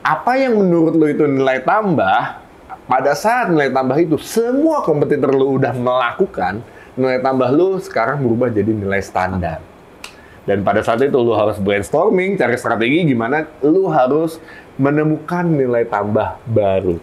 apa yang menurut lo itu nilai tambah, pada saat nilai tambah itu semua kompetitor lo udah melakukan, nilai tambah lo sekarang berubah jadi nilai standar. Dan pada saat itu lo harus brainstorming, cari strategi gimana lo harus menemukan nilai tambah baru.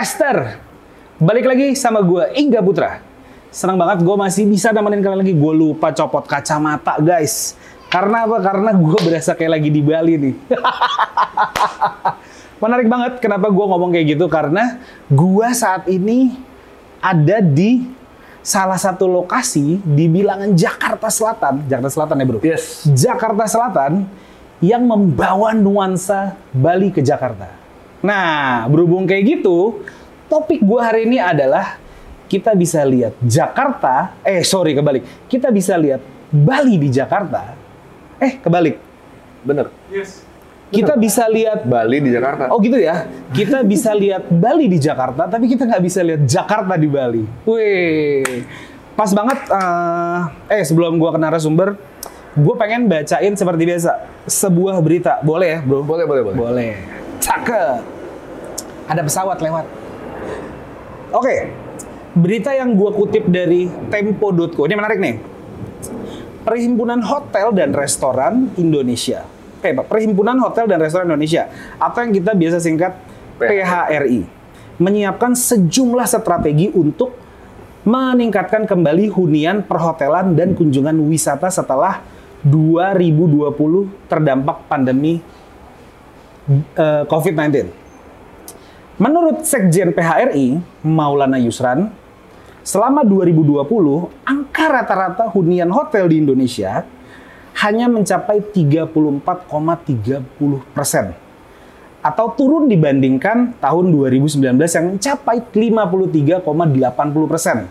Pinvestor. Balik lagi sama gue, Ingga Putra. Senang banget gue masih bisa nemenin kalian lagi. Gue lupa copot kacamata, guys. Karena apa? Karena gue berasa kayak lagi di Bali nih. Menarik banget kenapa gue ngomong kayak gitu. Karena gue saat ini ada di salah satu lokasi di bilangan Jakarta Selatan. Jakarta Selatan ya bro? Yes. Jakarta Selatan yang membawa nuansa Bali ke Jakarta. Nah, berhubung kayak gitu, topik gua hari ini adalah kita bisa lihat Jakarta, eh sorry kebalik, kita bisa lihat Bali di Jakarta. Eh kebalik, Bener. kita bisa lihat Bali di Jakarta. Oh gitu ya. Kita bisa lihat Bali di Jakarta, tapi kita nggak bisa lihat Jakarta di Bali. Wih, pas banget. eh, eh sebelum gua ke narasumber, gue pengen bacain seperti biasa sebuah berita. Boleh ya, bro? Boleh, boleh, boleh. Boleh. Cakep. Ada pesawat lewat. Oke. Berita yang gua kutip dari tempo.co. Ini menarik nih. Perhimpunan Hotel dan Restoran Indonesia. Pak. Perhimpunan Hotel dan Restoran Indonesia atau yang kita biasa singkat PHRI menyiapkan sejumlah strategi untuk meningkatkan kembali hunian perhotelan dan kunjungan wisata setelah 2020 terdampak pandemi eh, COVID-19. Menurut Sekjen PHRI, Maulana Yusran, selama 2020, angka rata-rata hunian hotel di Indonesia hanya mencapai 34,30 persen. Atau turun dibandingkan tahun 2019 yang mencapai 53,80 persen.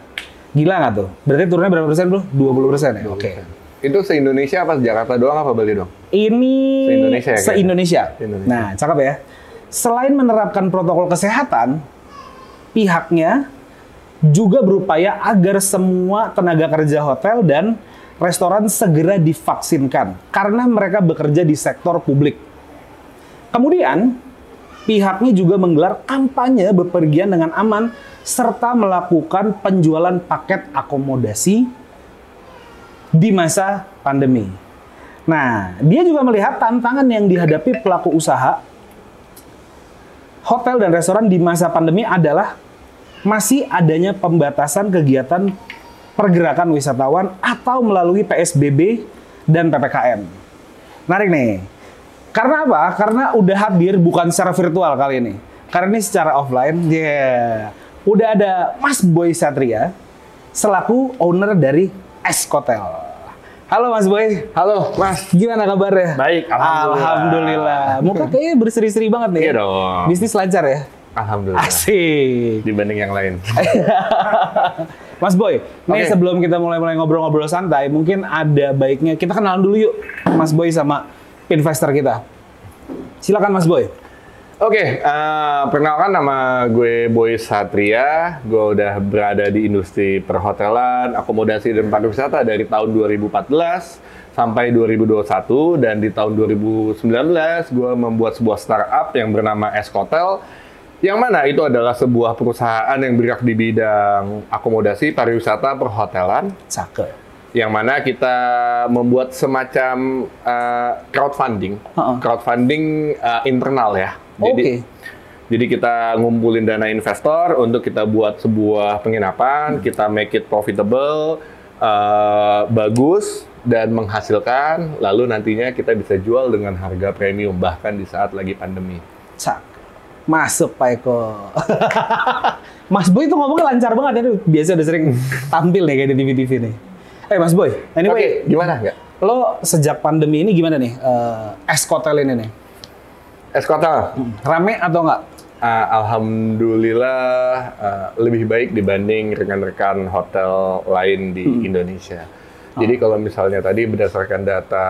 Gila nggak tuh? Berarti turunnya berapa persen, bro? 20 persen ya? Oke. Itu se-Indonesia apa Jakarta doang apa Bali doang? Ini Se-Indonesia ya, kayaknya? se-Indonesia. Se-Indonesia. Nah, cakep ya. Selain menerapkan protokol kesehatan, pihaknya juga berupaya agar semua tenaga kerja hotel dan restoran segera divaksinkan karena mereka bekerja di sektor publik. Kemudian, pihaknya juga menggelar kampanye bepergian dengan aman serta melakukan penjualan paket akomodasi di masa pandemi. Nah, dia juga melihat tantangan yang dihadapi pelaku usaha hotel dan restoran di masa pandemi adalah masih adanya pembatasan kegiatan pergerakan wisatawan atau melalui PSBB dan PPKM. Menarik nih. Karena apa? Karena udah hadir bukan secara virtual kali ini. Karena ini secara offline. Yeah. Udah ada Mas Boy Satria selaku owner dari Eskotel. Halo Mas Boy. Halo, Mas. Gimana kabarnya? Baik, alhamdulillah. Alhamdulillah. Muka kayaknya berseri-seri banget nih. Iya dong. Bisnis lancar ya? Alhamdulillah. Asik. Dibanding yang lain. Mas Boy, nih Oke. sebelum kita mulai-mulai ngobrol-ngobrol santai, mungkin ada baiknya kita kenalan dulu yuk Mas Boy sama investor kita. Silakan Mas Boy. Oke, eh, perkenalkan nama gue Boy Satria. Gue udah berada di industri perhotelan, akomodasi dan pariwisata dari tahun 2014 sampai 2021 dan di tahun 2019 gue membuat sebuah startup yang bernama Eskotel yang mana itu adalah sebuah perusahaan yang bergerak di bidang akomodasi, pariwisata, perhotelan Cakep. yang mana kita membuat semacam uh, crowdfunding, Heeh. crowdfunding uh, internal ya. Oke. Jadi, jadi kita ngumpulin dana investor untuk kita buat sebuah penginapan, kita make it profitable, uh, bagus dan menghasilkan, lalu nantinya kita bisa jual dengan harga premium bahkan di saat lagi pandemi. Cak. Masuk Pak Eko. Mas Boy itu ngomongnya lancar banget ya. Biasa udah sering tampil nih kayak di TV-TV nih. Eh Mas Boy, anyway, Oke, gimana nggak? lo sejak pandemi ini gimana nih kotel ini nih? Es Kotel? Rame atau enggak? Ah, Alhamdulillah ah, lebih baik dibanding rekan-rekan hotel lain di Indonesia. Jadi kalau misalnya tadi berdasarkan data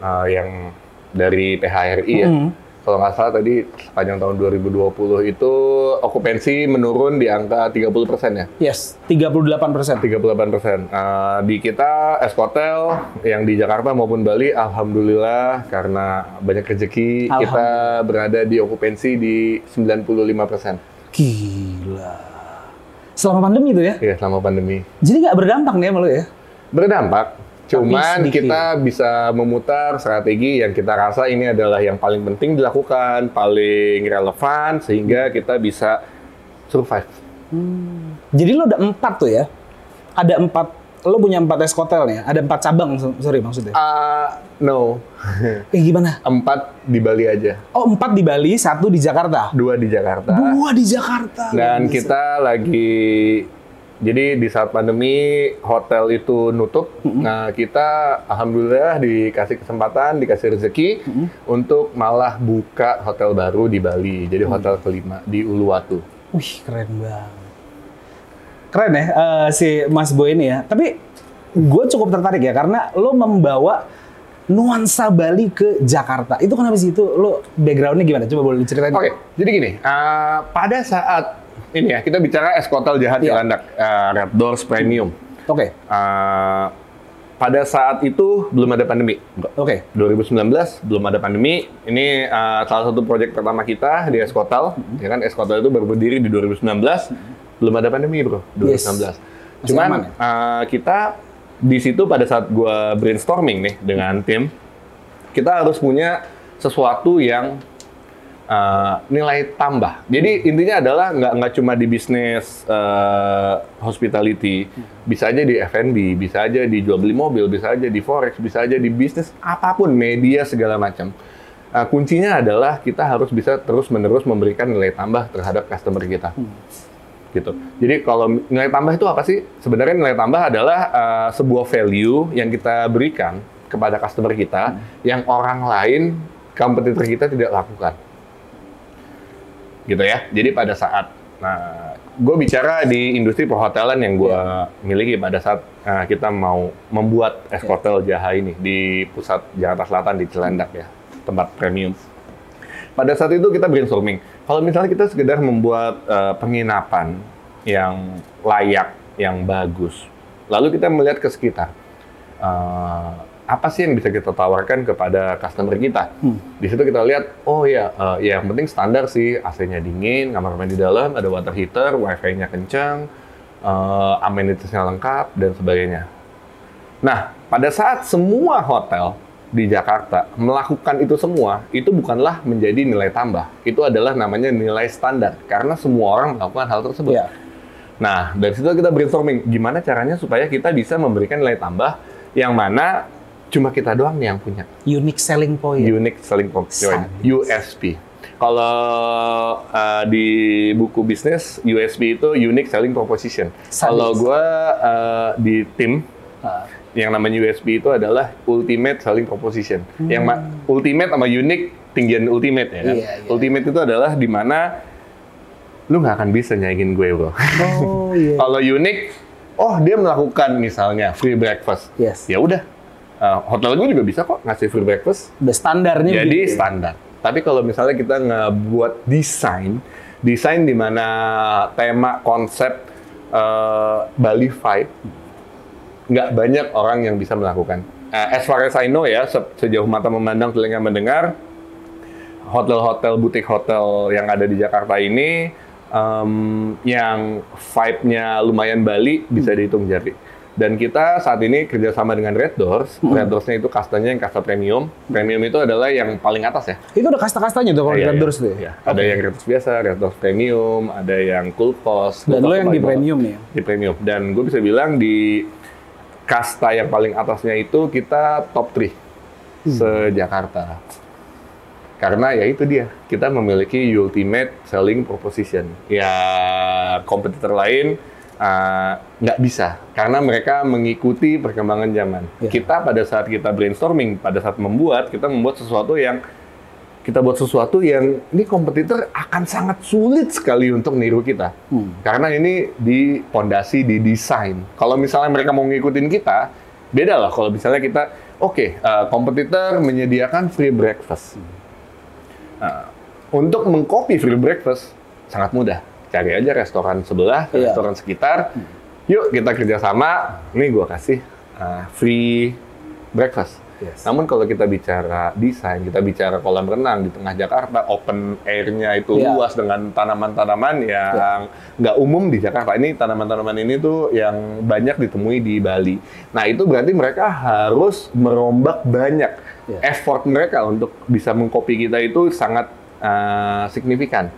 ah, yang dari PHRI ya, Hmm. Kalau nggak salah tadi sepanjang tahun 2020 itu okupansi menurun di angka 30 persen ya. Yes, 38 persen. 38 persen. Eh, di kita es hotel yang di Jakarta maupun Bali, alhamdulillah karena banyak rezeki kita berada di okupansi di 95 persen. Gila. Selama pandemi itu ya? Ya selama pandemi. Jadi nggak berdampak nih sama lo ya? Berdampak. Cuman kita bisa memutar strategi yang kita rasa ini adalah yang paling penting dilakukan, paling relevan sehingga kita bisa survive. Jadi lo ada empat tuh ya? Ada empat, lo punya empat es kotel nih ya? Ada empat cabang, so- sorry maksudnya. Ah, no. Eh gimana? Empat di Bali aja. Oh empat di Bali, satu di Jakarta. Dua di Jakarta. Dua di Jakarta. Dan kita lagi jadi di saat pandemi hotel itu nutup, nah kita alhamdulillah dikasih kesempatan, dikasih rezeki untuk malah buka hotel baru di Bali. Jadi hotel kelima di Uluwatu. Wih keren banget. Keren ya eh, si Mas Boy ini ya. Tapi gue cukup tertarik ya karena lo membawa nuansa Bali ke Jakarta. Itu kenapa sih itu lo backgroundnya gimana? Coba boleh diceritain. Oke, jadi gini, eh, pada saat ini ya kita bicara es kotel jahat Iya. Cilandak, eh, Red Doors Premium. Oke. Eh, pada saat itu belum ada pandemi. Oke. 2019 belum ada pandemi. Ini uh, salah satu proyek pertama kita di Eskotel. Ya kan Eskotel itu baru berdiri di 2019. Belum ada pandemi, Bro. 2019. Yes. Masih Cuman aman ya? uh, kita di situ pada saat gua brainstorming nih dengan tim, kita harus punya sesuatu yang uh, nilai tambah. Jadi intinya adalah nggak nggak cuma di bisnis uh, hospitality, bisa aja di F&B, bisa aja di jual beli mobil, bisa aja di forex, bisa aja di bisnis apa pun, media segala macam. Uh, kuncinya adalah kita harus bisa terus menerus memberikan nilai tambah terhadap customer kita. Gitu. Jadi kalau nilai tambah itu apa sih? Sebenarnya nilai tambah adalah uh, sebuah value yang kita berikan kepada customer kita yang orang lain kompetitor kita tidak lakukan gitu ya. Jadi pada saat, nah, gue bicara di industri perhotelan yang gue miliki pada saat uh, kita mau membuat es hotel Jaha ini di pusat Jakarta Selatan di Cilandak ya, tempat premium. Pada saat itu kita brainstorming, kalau misalnya kita sekedar membuat uh, penginapan yang layak, yang bagus, lalu kita melihat ke sekitar, uh, apa sih yang bisa kita tawarkan kepada customer kita? Di situ kita lihat, oh ya, eh, ya yang penting standar sih, AC-nya dingin, kamar mandi dalam, ada water heater, wifi-nya kencang, eh, amenities-nya lengkap, dan sebagainya. Nah, pada saat semua hotel di Jakarta melakukan itu semua, itu bukanlah menjadi nilai tambah. Itu adalah namanya nilai standar, karena semua orang melakukan hal tersebut. Iya. Nah, dari situ kita brainstorming, gimana caranya supaya kita bisa memberikan nilai tambah yang mana cuma kita doang nih yang punya. Unique selling point. Unique selling point, Sadis. USP. Kalau uh, di buku bisnis, USP itu unique selling proposition. Kalau gue uh, di tim, Ah, yang namanya USP itu adalah ultimate selling proposition. Yang ma- ultimate sama unique tinggian ultimate ya kan. Iya, iya. Ultimate itu adalah di mana lu nggak akan bisa nyaingin gue bro. oh iya. Kalau unik, oh dia melakukan misalnya free breakfast. Yes. Ya udah, Uh, hotel gue juga bisa kok ngasih free breakfast. Udah standarnya Jadi begitu. standar. Tapi kalau misalnya kita ngebuat desain, desain di mana tema konsep uh, Bali vibe, nggak banyak orang yang bisa melakukan. Uh, as far as I know ya, se- sejauh mata memandang, telinga mendengar, hotel-hotel, butik hotel yang ada di Jakarta ini, em, yang vibe-nya lumayan Bali, bisa dihitung jari. Dan kita saat ini kerjasama dengan Red Doors. Red Doors-nya itu kastanya yang kasta premium. Premium itu adalah yang paling atas ya. Itu udah kasta-kastanya tuh kalau di Iya, Red iya. Doors tuh ya? Iya. Ada yang Red Doors biasa, Red Doors Premium, ada yang Cool Cost. Dan lo yang di premium nih ya? Di premium. Dan gue bisa bilang di kasta yang paling atasnya itu kita top 3 Hmm. se-Jakarta. Karena ya itu dia, kita memiliki ultimate selling proposition. Ya kompetitor lain uh, nggak bisa karena mereka mengikuti perkembangan zaman. Ya. Kita pada saat kita brainstorming, pada saat membuat, kita membuat sesuatu yang kita buat sesuatu yang ini kompetitor akan sangat sulit sekali untuk niru kita. Hmm. Karena ini di pondasi di desain. Kalau misalnya mereka mau ngikutin kita, beda lah kalau misalnya kita oke, uh, kompetitor menyediakan free breakfast. Nah, untuk mengcopy free breakfast sangat mudah. Cari aja restoran sebelah, Iya. restoran sekitar. Yuk kita kerjasama. Nih gua kasih uh, free breakfast. Yes. Namun kalau kita bicara desain, kita bicara kolam renang di tengah Jakarta, open air-nya itu Iya. luas dengan tanaman-tanaman yang nggak umum di Jakarta. Ini tanaman-tanaman ini tuh yang banyak ditemui di Bali. Nah itu berarti mereka harus merombak banyak. Iya. Effort mereka untuk bisa mengcopy kita itu sangat uh, signifikan.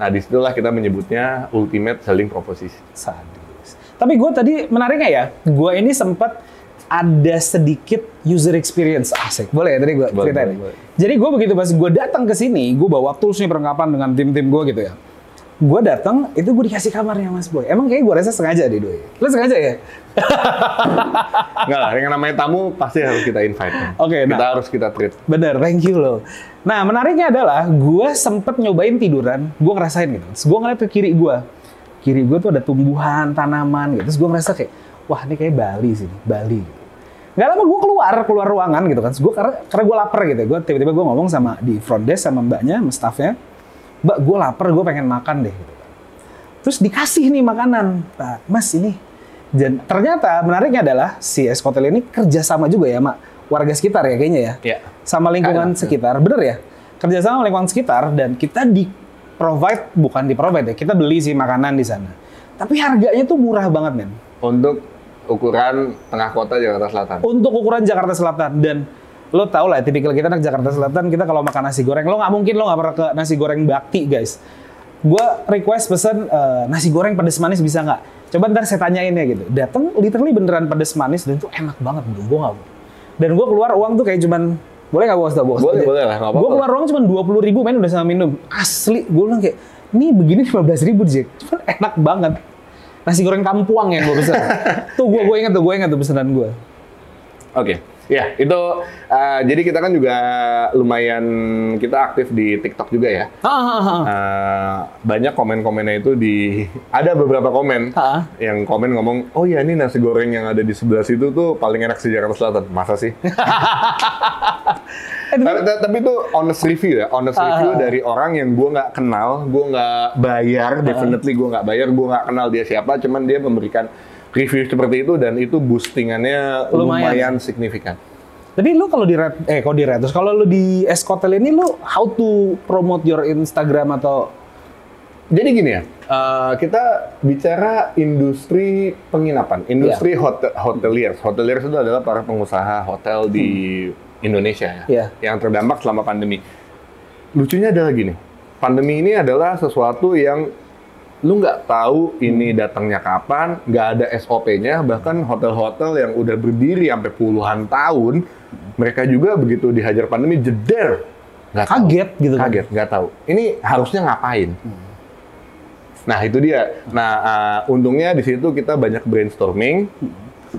Nah di situlah kita menyebutnya ultimate selling proposition. Sadis. Tapi gue tadi menariknya ya, gue ini sempat ada sedikit user experience asik. Boleh ya tadi gue ceritain. boleh, boleh. Jadi gue begitu pas gue datang ke sini, gue bawa tools nih perlengkapan dengan tim-tim gue gitu ya. Gue datang, itu gue dikasih kamarnya Mas Boy. Emang kayak gue rasa sengaja deh, Doi. Lo sengaja ya? Enggak lah, yang namanya tamu pasti harus kita invite. Oke, kita nah. harus kita treat. Bener, thank you loh. Nah, menariknya adalah gue sempet nyobain tiduran, gue ngerasain gitu. Terus gue ngeliat ke kiri gue. Kiri gue tuh ada tumbuhan, tanaman gitu. Terus gue ngerasa kayak, wah ini kayak Bali sih, Bali. Gitu. Gak lama gue keluar, keluar ruangan gitu kan. Terus gue karena, karena gue lapar gitu. Gue tiba-tiba gue ngomong sama di front desk sama mbaknya, sama staffnya. Mbak, gue lapar, gue pengen makan deh. Gitu. Terus dikasih nih makanan. Mas ini. Dan ternyata menariknya adalah si es hotel ini kerjasama juga ya sama warga sekitar ya kayaknya ya Iya. sama lingkungan Ada. sekitar, bener ya? Kerjasama sama lingkungan sekitar dan kita di provide bukan di provide ya, kita beli sih makanan di sana. Tapi harganya tuh murah banget men. Untuk ukuran tengah kota Jakarta Selatan. Untuk ukuran Jakarta Selatan dan lo tau lah, tipikal kita anak Jakarta Selatan, kita kalau makan nasi goreng, lo nggak mungkin lo nggak pernah ke nasi goreng bakti guys. Gue request pesen eh, nasi goreng pedes manis bisa nggak? Coba ntar saya tanyain ya gitu. Dateng literally beneran pedes manis dan itu enak banget bro. Gue nggak. Dan gue keluar uang tuh kayak cuman boleh nggak bos bos? Boleh, boleh lah. Gue keluar uang cuma dua puluh ribu main udah sama minum. Asli, gue bilang kayak ini begini lima belas ribu Jack. Cuman enak banget. Nasi goreng kampuang yang gue pesan. tuh gue gue inget tuh gue inget tuh pesanan gue. Oke. Ya, itu uh, jadi kita kan juga lumayan kita aktif di TikTok juga ya. Uh, banyak komen-komennya itu di ada beberapa komen yang komen ngomong, "Oh ya ini nasi goreng yang ada di sebelah situ tuh paling enak di Jakarta Selatan." Masa sih? Tapi- itu honest review ya, honest review dari orang yang gue nggak kenal, gue nggak bayar, definitely gue nggak bayar, gue nggak kenal dia siapa, cuman dia memberikan review seperti itu dan itu boostingannya Lumayan. lumayan, signifikan. Tapi lu kalau di red, eh kalau di red, terus kalau lu di Escotel ini lu how to promote your Instagram atau Jadi gini ya, eh, kita bicara industri penginapan, industri hotel, hoteliers. Hoteliers itu adalah para pengusaha hotel di Indonesia ya, Iya. yang terdampak selama pandemi. Lucunya adalah gini, pandemi ini adalah sesuatu yang lu nggak tahu ini datangnya kapan, nggak ada SOP-nya, bahkan hotel-hotel yang udah berdiri sampai puluhan tahun, mereka juga begitu dihajar pandemi jeder, nggak tahu. kaget gitu kan? Kaget, nggak tahu. Ini harusnya ngapain? Nah itu dia. Nah uh, untungnya di situ kita banyak brainstorming,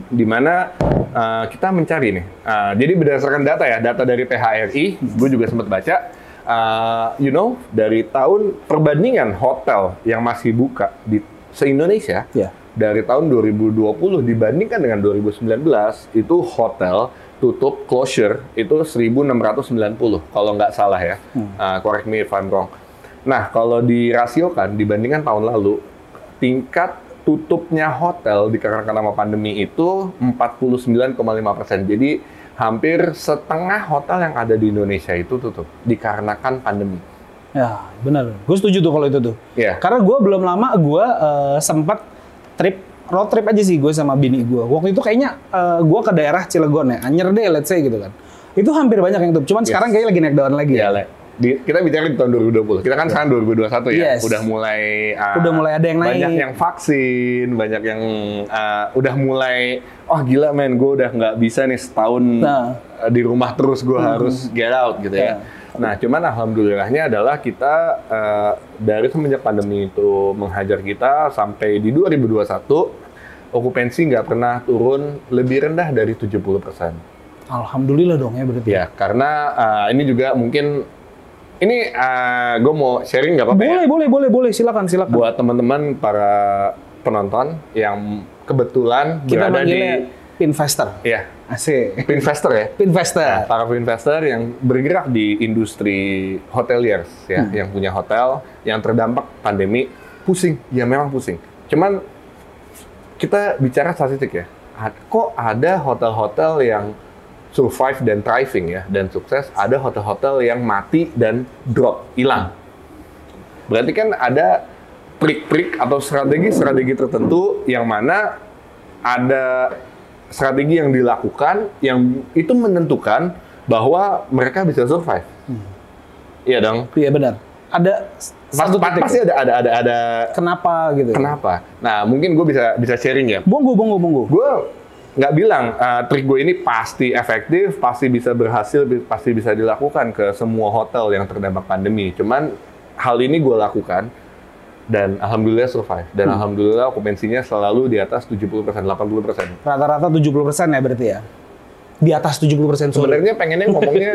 di mana uh, kita mencari nih. Uh, jadi berdasarkan data ya, data dari PHRI, gue juga sempat baca. Uh, you know, dari tahun perbandingan hotel yang masih buka di se-Indonesia, Iya. dari tahun 2020 dibandingkan dengan 2019, itu hotel tutup closure itu 1690 kalau nggak salah ya. Uh, correct me if I'm wrong. Nah, kalau dirasiokan dibandingkan tahun lalu, tingkat tutupnya hotel dikarenakan sama pandemi itu 49,5 persen. Jadi hampir setengah hotel yang ada di Indonesia itu tutup dikarenakan pandemi. Ya, benar. Gue setuju tuh kalau itu tuh. Iya. Karena gue belum lama gue eh, sempat trip road trip aja sih gue sama bini gue. Waktu itu kayaknya eh, gue ke daerah Cilegon ya, Anyer deh let's say gitu kan. Itu hampir banyak yang tutup. Cuman Yes. sekarang kayaknya lagi naik daun lagi Iya, ya. Le. Di- kita bicara di tahun 2020. Kita kan sekarang 2021 ya. Yes. Udah mulai uh, Udah mulai ada yang naik. Banyak yang vaksin, banyak yang uh, udah mulai oh gila men, gue udah nggak bisa nih setahun Nah. uh, di rumah terus gue harus get out gitu Iya. ya. Nah, cuman alhamdulillahnya adalah kita eh, dari semenjak pandemi itu menghajar kita sampai di 2021 okupansi nggak pernah turun lebih rendah dari 70%. Alhamdulillah dong ya berarti. Ya, karena eh, ini juga mungkin ini gue mau sharing nggak apa-apa ya? Boleh, boleh, boleh, boleh. Silakan, silakan. buat teman-teman para penonton yang kebetulan Kita berada di investor. ya Asik. investor ya Investor. Nah, para investor yang bergerak di industri hoteliers ya Hmm. yang punya hotel yang terdampak pandemi pusing ya memang pusing cuman kita bicara statistik ya kok ada hotel-hotel yang survive dan thriving ya dan sukses ada hotel-hotel yang mati dan drop hilang berarti kan ada trik-trik atau strategi-strategi tertentu yang mana ada strategi yang dilakukan yang itu menentukan bahwa mereka bisa survive. Iya dong. Iya benar. Ada Pas- satu pa- titik. pasti ada ada ada ada Kenapa gitu? kenapa. Nah mungkin gue bisa bisa sharing ya. Bonggo, bonggo, bonggo. Gue nggak bilang uh, trik gue ini pasti efektif, pasti bisa berhasil, pasti bisa dilakukan ke semua hotel yang terdampak pandemi. Cuman hal ini gue lakukan dan alhamdulillah survive dan alhamdulillah okupansinya selalu di atas 70%, 80%. Rata-rata 70% ya berarti ya? Di atas 70% sorry. Sebenarnya pengennya ngomongnya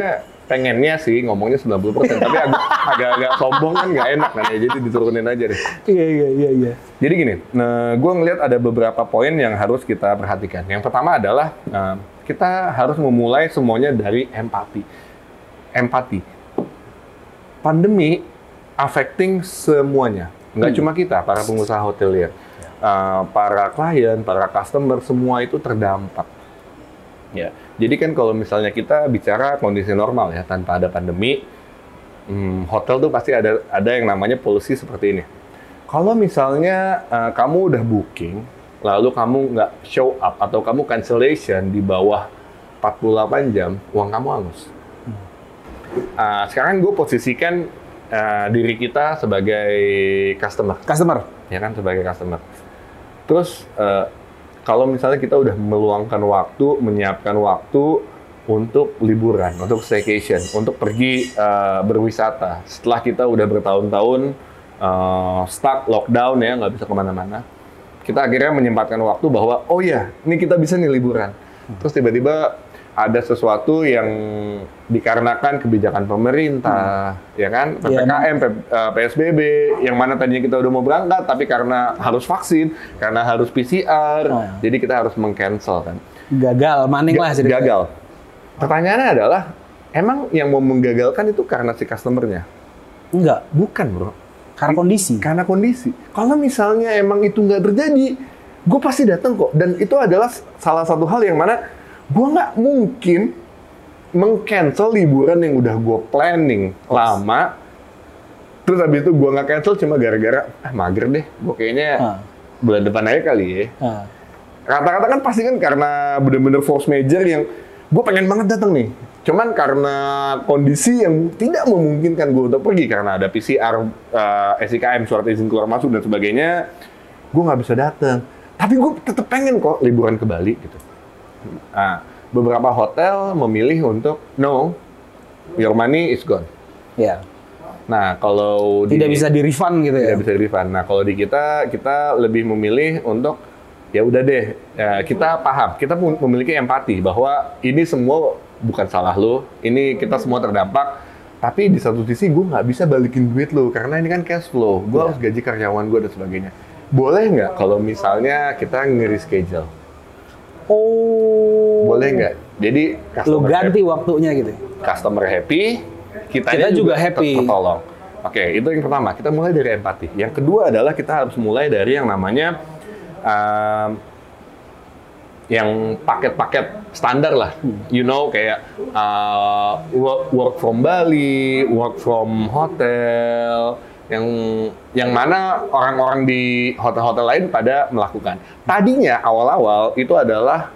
pengennya sih ngomongnya 90%, tapi agak agak-agak sombong kan nggak enak kan ya, jadi diturunin aja deh. Iya, iya, iya, iya. Jadi gini, nah, gue ngelihat ada beberapa poin yang harus kita perhatikan. Yang pertama adalah nah, kita harus memulai semuanya dari empati. Empati. Pandemi affecting semuanya, nggak cuma kita, para pengusaha hotelier, Uh, para klien, para customer, semua itu terdampak. Ya, jadi kan kalau misalnya kita bicara kondisi normal ya, tanpa ada pandemi, hmm, hotel tuh pasti ada ada yang namanya polusi seperti ini. Kalau misalnya uh, kamu udah booking, lalu kamu nggak show up atau kamu cancellation di bawah 48 jam, uang kamu hangus. Uh, sekarang gue posisikan uh, diri kita sebagai customer Customer. ya kan sebagai customer. Terus eh, kalau misalnya kita udah meluangkan waktu, menyiapkan waktu untuk liburan, untuk staycation, untuk pergi eh, berwisata. Setelah kita udah bertahun-tahun eh, stuck lockdown ya, nggak bisa ke mana-mana, kita akhirnya menyempatkan waktu bahwa oh ya, ini kita bisa nih liburan. Terus tiba-tiba ada sesuatu yang dikarenakan kebijakan pemerintah, ya kan, Iya, ppkm, P- eh, PSBB, yang mana tadinya kita udah mau berangkat, tapi karena harus vaksin, karena harus PCR, Oh. jadi kita harus meng-cancel kan. Gagal, maning lah ceritanya. Gagal. Pertanyaannya adalah, emang yang mau menggagalkan itu karena si customernya? Enggak, Bukan bro, karena kondisi. karena kondisi. Kalau misalnya emang itu nggak terjadi, gue pasti datang kok. Dan itu adalah salah satu hal yang mana gue nggak mungkin meng-cancel liburan yang udah gue planning lama. Terus habis itu gue nggak cancel cuma gara-gara ah mager deh, gue kayaknya Ah. bulan depan aja kali ya. Nah, Rata-rata kan pasti kan karena bener-bener force major yang gue pengen banget datang nih. Cuman karena kondisi yang tidak memungkinkan gue untuk pergi karena ada PCR, eh, SIKM, surat izin keluar masuk dan sebagainya, gue nggak bisa datang. Tapi gue tetap pengen kok liburan ke Bali gitu. Nah, beberapa hotel memilih untuk no, your money is gone. ya. Nah, kalau di- Tidak bisa di refund gitu ya. tidak bisa di refund. Nah, kalau di kita, kita lebih memilih untuk ya udah deh, ya, kita paham, kita pun memiliki empati bahwa ini semua bukan salah lo, ini kita semua terdampak. Tapi di satu sisi gue nggak bisa balikin duit lo karena ini kan cash flow, gue harus gaji karyawan gue dan sebagainya. Boleh nggak kalau misalnya kita nge-reschedule? Oh. Boleh nggak? Jadi Lu ganti waktunya gitu. customer happy, kita, Kita juga happy. tertolong. Oke, itu yang pertama. Kita mulai dari empati. Yang kedua adalah kita harus mulai dari yang namanya um, yang paket-paket standar lah. You know, kayak uh, work, work from Bali, work from hotel, yang yang mana orang-orang di hotel-hotel lain pada melakukan. Tadinya awal-awal itu adalah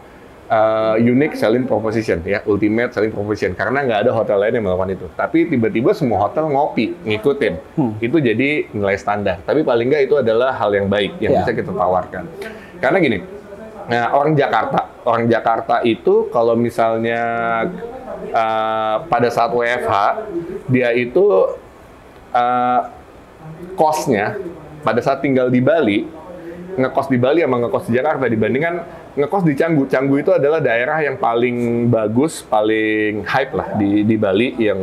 uh, unique selling proposition ya, ultimate selling proposition karena nggak ada hotel lain yang melakukan itu. Tapi tiba-tiba semua hotel ngopi, ngikutin. Hmm. Itu jadi nilai standar. Tapi paling nggak itu adalah hal yang baik yang Ya. bisa kita tawarkan. Karena gini, Nah, orang Jakarta, orang Jakarta itu kalau misalnya uh, pada saat WFH, dia itu uh, kosnya pada saat tinggal di Bali, ngekos di Bali sama ngekos di Jakarta dibandingkan ngekos di Canggu. Canggu itu adalah daerah yang paling bagus, paling hype lah di di Bali yang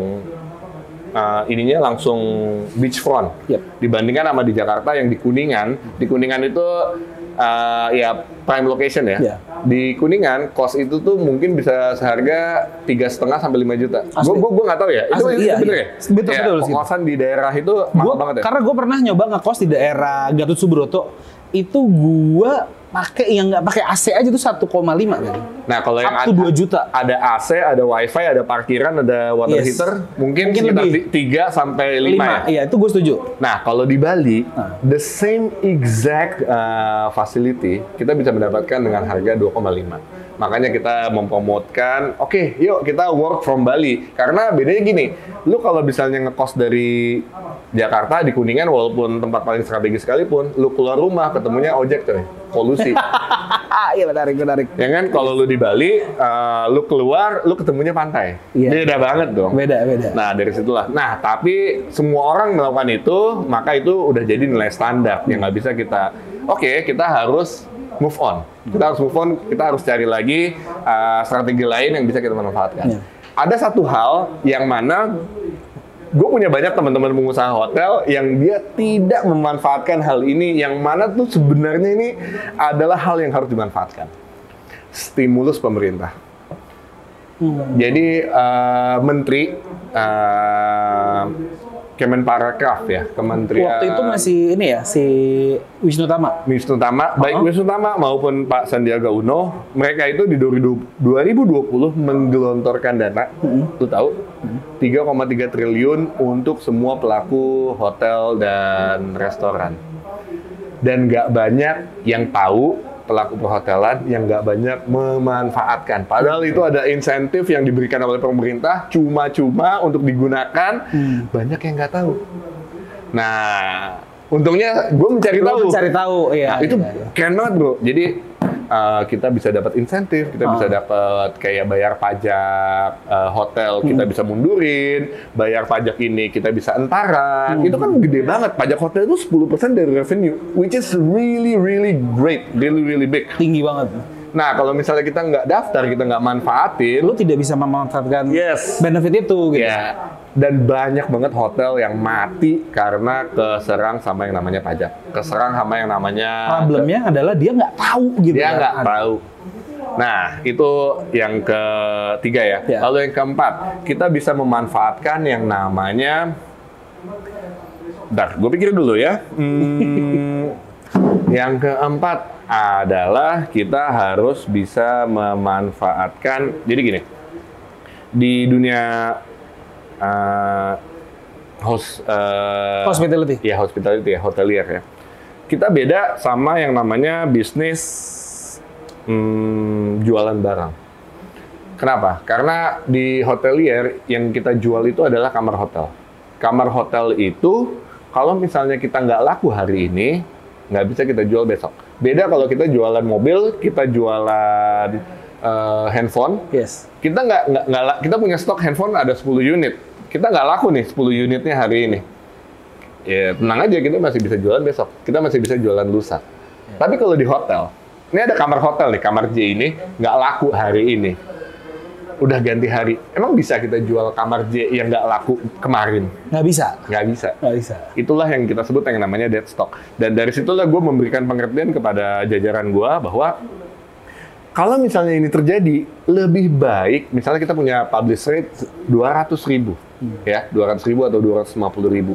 uh, ininya langsung beachfront. Yep. Dibandingkan sama di Jakarta yang di Kuningan, di Kuningan itu uh, ya prime location ya. Yeah. Di Kuningan kos itu tuh mungkin bisa seharga tiga setengah sampai 5 juta. Gue gue gue nggak tahu ya. Itu, Asli, itu iya, bener iya. ya? Betul, Ya, betul sih. Kosan di daerah itu mahal Gua, banget ya. Karena gue pernah nyoba ngekos di daerah Gatot Subroto, itu gue pakai yang nggak pakai AC aja tuh 1,5 kan. Nah kalau yang to 2 juta. ada AC, ada WiFi, ada parkiran, ada water Yes. heater, mungkin, Mungkin sekitar lebih. ti- 3 sampai 5 ya. Iya, itu gue setuju. Nah, kalau di Bali, Nah. the same exact uh, facility kita bisa mendapatkan dengan harga 2,5. Makanya kita mempromotkan, oke, yuk kita work from Bali. Karena bedanya gini, lu kalau misalnya ngekos dari Jakarta di Kuningan, walaupun tempat paling strategis sekalipun, lu keluar rumah ketemunya ojek coy, polusi. Iya menarik, menarik. ya kan, kalau lu di Bali, uh, lu keluar, lu ketemunya pantai. Iya. Beda banget dong. Beda, beda. Nah dari situlah. Nah tapi semua orang melakukan itu, maka itu udah jadi nilai standar yang nggak bisa kita. Oke, kita harus move on. Kita harus move on. Kita harus cari lagi uh, strategi lain yang bisa kita manfaatkan. Iya. Ada satu hal yang mana gue punya banyak teman-teman pengusaha hotel yang dia tidak memanfaatkan hal ini, yang mana tuh sebenarnya ini adalah hal yang harus dimanfaatkan. Stimulus pemerintah. Jadi eh, menteri eh, Kemenparekraf ya, Kementerian Waktu itu masih ini ya, si Wisnu Tama. Wisnu Tama, baik Oh. Wisnu Tama maupun Pak Sandiaga Uno, mereka itu di 2020 2020 menggelontorkan dana, lu tahu, 3,3 triliun untuk semua pelaku hotel dan restoran. Dan nggak banyak yang tahu pelaku perhotelan yang nggak banyak memanfaatkan. Padahal itu ada insentif yang diberikan oleh pemerintah cuma-cuma untuk digunakan, banyak yang nggak tahu. Nah, untungnya gue mencari Lo tahu. mencari tahu, iya. Nah, itu iya, iya. keren banget bro. Jadi uh, kita bisa dapat insentif, kita bisa Ah. dapat kayak bayar pajak uh, hotel, kita Hmm. bisa mundurin, bayar pajak ini kita bisa entaran. Hmm. Itu kan gede banget. Pajak hotel itu 10% dari revenue, which is really really great, really really big. Tinggi banget. Nah kalau misalnya kita nggak daftar, kita nggak manfaatin, Lo tidak bisa memanfaatkan Yes. benefit itu gitu. Ya, dan banyak banget hotel yang mati karena keserang sama yang namanya pajak, keserang sama yang namanya Problemnya adalah dia nggak tahu gitu. dia kan. nggak tahu. Nah, itu yang ketiga ya. Ya. Lalu yang keempat, kita bisa memanfaatkan yang namanya Bentar, gue pikir dulu ya. Hmm, yang keempat adalah kita harus bisa memanfaatkan. Jadi gini, di dunia uh, host, uh, Hospitality. ya hospitality ya hotelier ya. Kita beda sama yang namanya bisnis hmm, jualan barang. Kenapa? Karena di hotelier yang kita jual itu adalah kamar hotel. Kamar hotel itu kalau misalnya kita nggak laku hari ini, nggak bisa kita jual besok. Beda kalau kita jualan mobil, kita jualan eh, handphone, Yes. kita nggak nggak kita punya stok handphone ada 10 unit. Kita nggak laku nih 10 unitnya hari ini. Ya tenang aja kita masih bisa jualan besok. Kita masih bisa jualan lusa. Tapi kalau di hotel ini ada kamar hotel nih kamar J ini nggak laku hari ini udah ganti hari emang bisa kita jual kamar J yang nggak laku kemarin Nggak bisa. nggak bisa Nggak bisa. Itulah yang kita sebut yang namanya dead stock. Dan dari situlah gue memberikan pengertian kepada jajaran gue bahwa kalau misalnya ini terjadi, lebih baik misalnya kita punya publish rate 200 ribu, ya 200 ribu atau 250 ribu.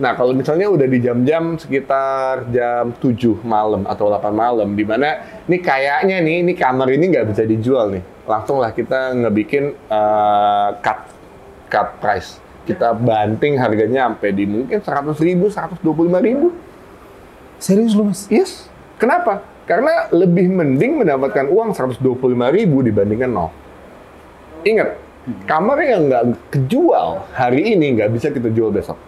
Nah kalau misalnya udah di jam-jam sekitar jam 7 malam atau 8 malam, di mana ini kayaknya nih, ini kamar ini nggak bisa dijual nih, langsung lah kita ngebikin uh, cut cut price. Kita banting harganya sampai di mungkin 100 ribu, 125 ribu. Serius lu mas? Yes. Kenapa? Karena lebih mending mendapatkan uang 125 ribu dibandingkan nol. Ingat, kamar yang nggak kejual hari ini nggak bisa kita jual besok.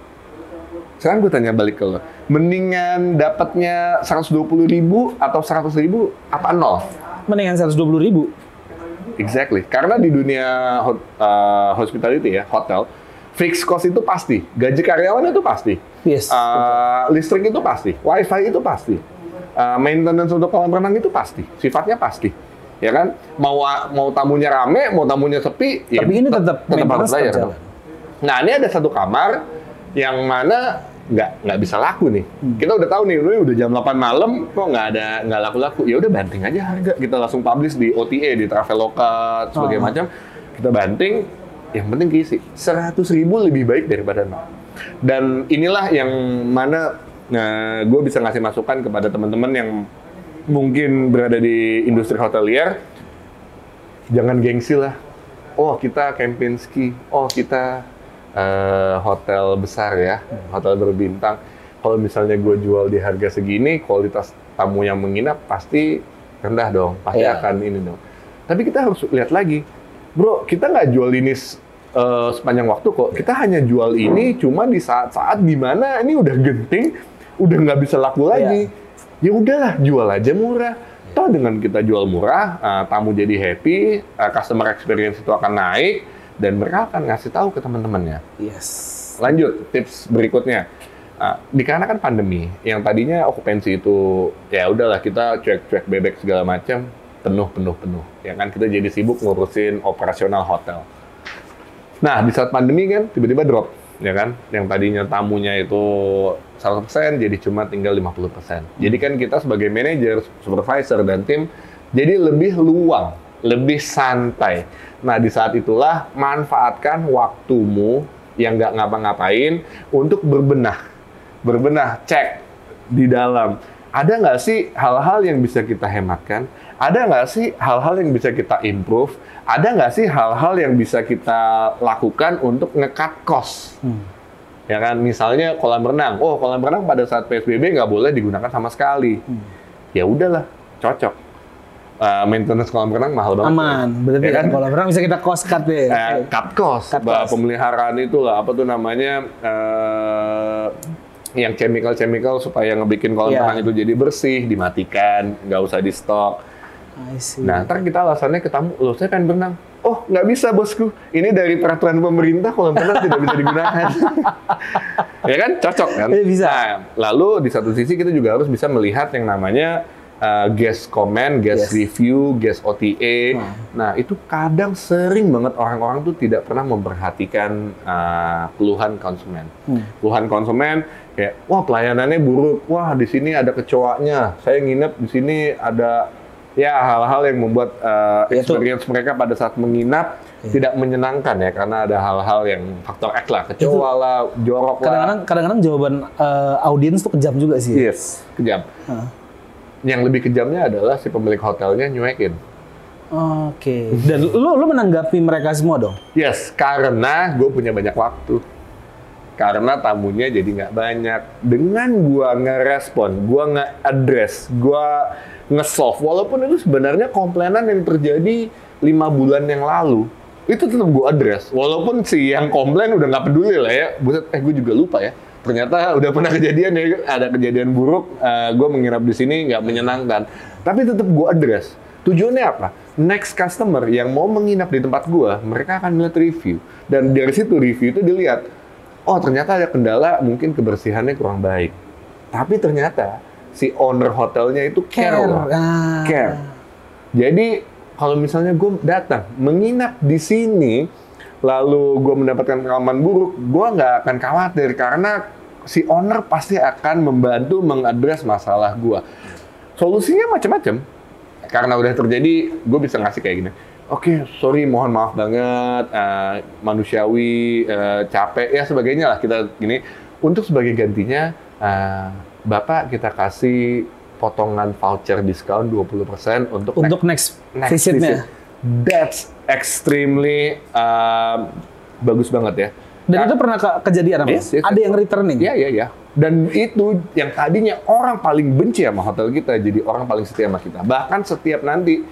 Sekarang gue tanya balik ke lo, mendingan dapatnya 120 ribu atau 100 ribu apa nol? Mendingan 120 ribu. Exactly. Karena di dunia hot- uh, hospitality ya, hotel, fixed cost itu pasti. Gaji karyawan itu pasti. Yes. Uh, listrik itu pasti. Wifi itu pasti. Uh, maintenance untuk kolam renang itu pasti. Sifatnya pasti. Ya kan? Mau mau tamunya rame, mau tamunya sepi, ya Tapi ini tetap harus maintenance bayar. tetap. Nah, ini ada satu kamar yang mana nggak nggak bisa laku nih. Hmm. Kita udah tahu nih, udah jam 8 malam kok nggak ada nggak laku-laku. Ya udah banting aja harga. Kita langsung publish di OTA, di Traveloka, sebagai Oh. macam. Kita banting, yang penting keisi. 100 ribu lebih baik daripada nol. Dan inilah yang mana nah, gue bisa ngasih masukan kepada teman-teman yang mungkin berada di industri hotelier. Jangan gengsi lah. Oh kita Kempinski, oh kita eh, hotel besar ya, hotel berbintang. Kalau misalnya gue jual di harga segini, kualitas tamu yang menginap pasti rendah dong, pasti Iya. akan ini dong. Tapi kita harus lihat lagi, bro, kita nggak jual ini eh, sepanjang waktu kok. Kita hanya jual ini cuma di saat-saat di mana ini udah genting, udah nggak bisa laku lagi. Ya udahlah, jual aja murah. Toh dengan kita jual murah, eh, tamu jadi happy, eh, customer experience itu akan naik, dan mereka akan ngasih tahu ke teman-temannya. Yes. Lanjut, tips berikutnya. Ah, dikarenakan pandemi, yang tadinya okupansi itu ya udahlah kita cuek-cuek bebek segala macam, penuh penuh penuh. Ya kan kita jadi sibuk ngurusin operasional hotel. Nah, di saat pandemi kan tiba-tiba drop, ya kan? Yang tadinya tamunya itu 100% jadi cuma tinggal 50%. Jadi kan kita sebagai manajer, supervisor dan tim jadi lebih luang, lebih santai. Nah, di saat itulah manfaatkan waktumu yang nggak ngapa-ngapain untuk berbenah. Berbenah, cek di dalam. Ada nggak sih hal-hal yang bisa kita hematkan? Ada nggak sih hal-hal yang bisa kita improve? Ada nggak sih hal-hal yang bisa kita lakukan untuk nge-cut cost? Hmm. Ya kan, misalnya kolam renang. Oh, kolam renang pada saat PSBB nggak boleh digunakan sama sekali. Hmm. Ya udahlah, cocok. Uh, maintenance kolam renang mahal banget. Aman. Berarti Ya kan? kalau renang bisa kita cost cut deh. Eh, cut cost, Cut cost. pemeliharaan itu lah apa tuh namanya eh, yang chemical-chemical supaya ngebikin kolam Iya. renang itu jadi bersih, dimatikan, nggak usah di stok. Nah, ntar kita alasannya ke tamu, loh saya kan berenang. Oh, nggak bisa bosku. Ini dari peraturan pemerintah kolam renang tidak bisa digunakan. ya kan, cocok kan? Iya, bisa. Nah, lalu di satu sisi kita juga harus bisa melihat yang namanya uh, guest comment, guest Yes. review, guest OTA. Nah. Nah, itu kadang sering banget orang-orang tuh tidak pernah memperhatikan uh, keluhan konsumen. Hmm. Keluhan konsumen kayak, wah pelayanannya buruk, wah di sini ada kecoaknya, saya nginep di sini ada ya hal-hal yang membuat uh, Ya, experience mereka pada saat menginap Iya. tidak menyenangkan ya karena ada hal-hal yang faktor X lah, kecoa lah, jorok lah. kadang-kadang kadang-kadang jawaban eh, audiens tuh kejam juga sih. ya. Yes, kejam. Hah. Yang lebih kejamnya adalah si pemilik hotelnya nyuekin. Oke. Dan lu lu menanggapi mereka semua dong. Yes, karena gue punya banyak waktu. Karena tamunya jadi nggak banyak. Dengan gua ngerespon, gua nge-address, gua nge-solve. Walaupun itu sebenarnya komplainan yang terjadi lima bulan yang lalu. Itu tetap gua address. Walaupun si yang komplain udah nggak peduli lah ya. Buset, eh gue juga lupa ya. Ternyata udah pernah kejadian ya, ada kejadian buruk, eh, gua menginap di sini nggak menyenangkan. Tapi tetap gua address. Tujuannya apa? Next customer yang mau menginap di tempat gua, mereka akan melihat review. Dan dari situ review itu dilihat, oh ternyata ada kendala, mungkin kebersihannya kurang baik. Tapi ternyata si owner hotelnya itu care. loh. Ah. Care. Jadi kalau misalnya gue datang menginap di sini, lalu gue mendapatkan pengalaman buruk, gue nggak akan khawatir karena si owner pasti akan membantu mengadres masalah gue. Solusinya macam-macam. Karena udah terjadi, gue bisa ngasih kayak gini. Oke, sorry, mohon maaf banget, eh, manusiawi, eh, capek, ya sebagainya lah kita gini. Untuk sebagai gantinya, eh, Bapak kita kasih potongan voucher diskon 20% untuk Untuk next, next visitnya. visit. That's extremely um, bagus banget ya. Dan Nah, itu pernah ke- kejadian apa? Yes, yes, Ada yes. yang returning. Iya, iya, iya. Dan itu yang tadinya orang paling benci sama hotel kita, jadi orang paling setia sama kita. Bahkan setiap nanti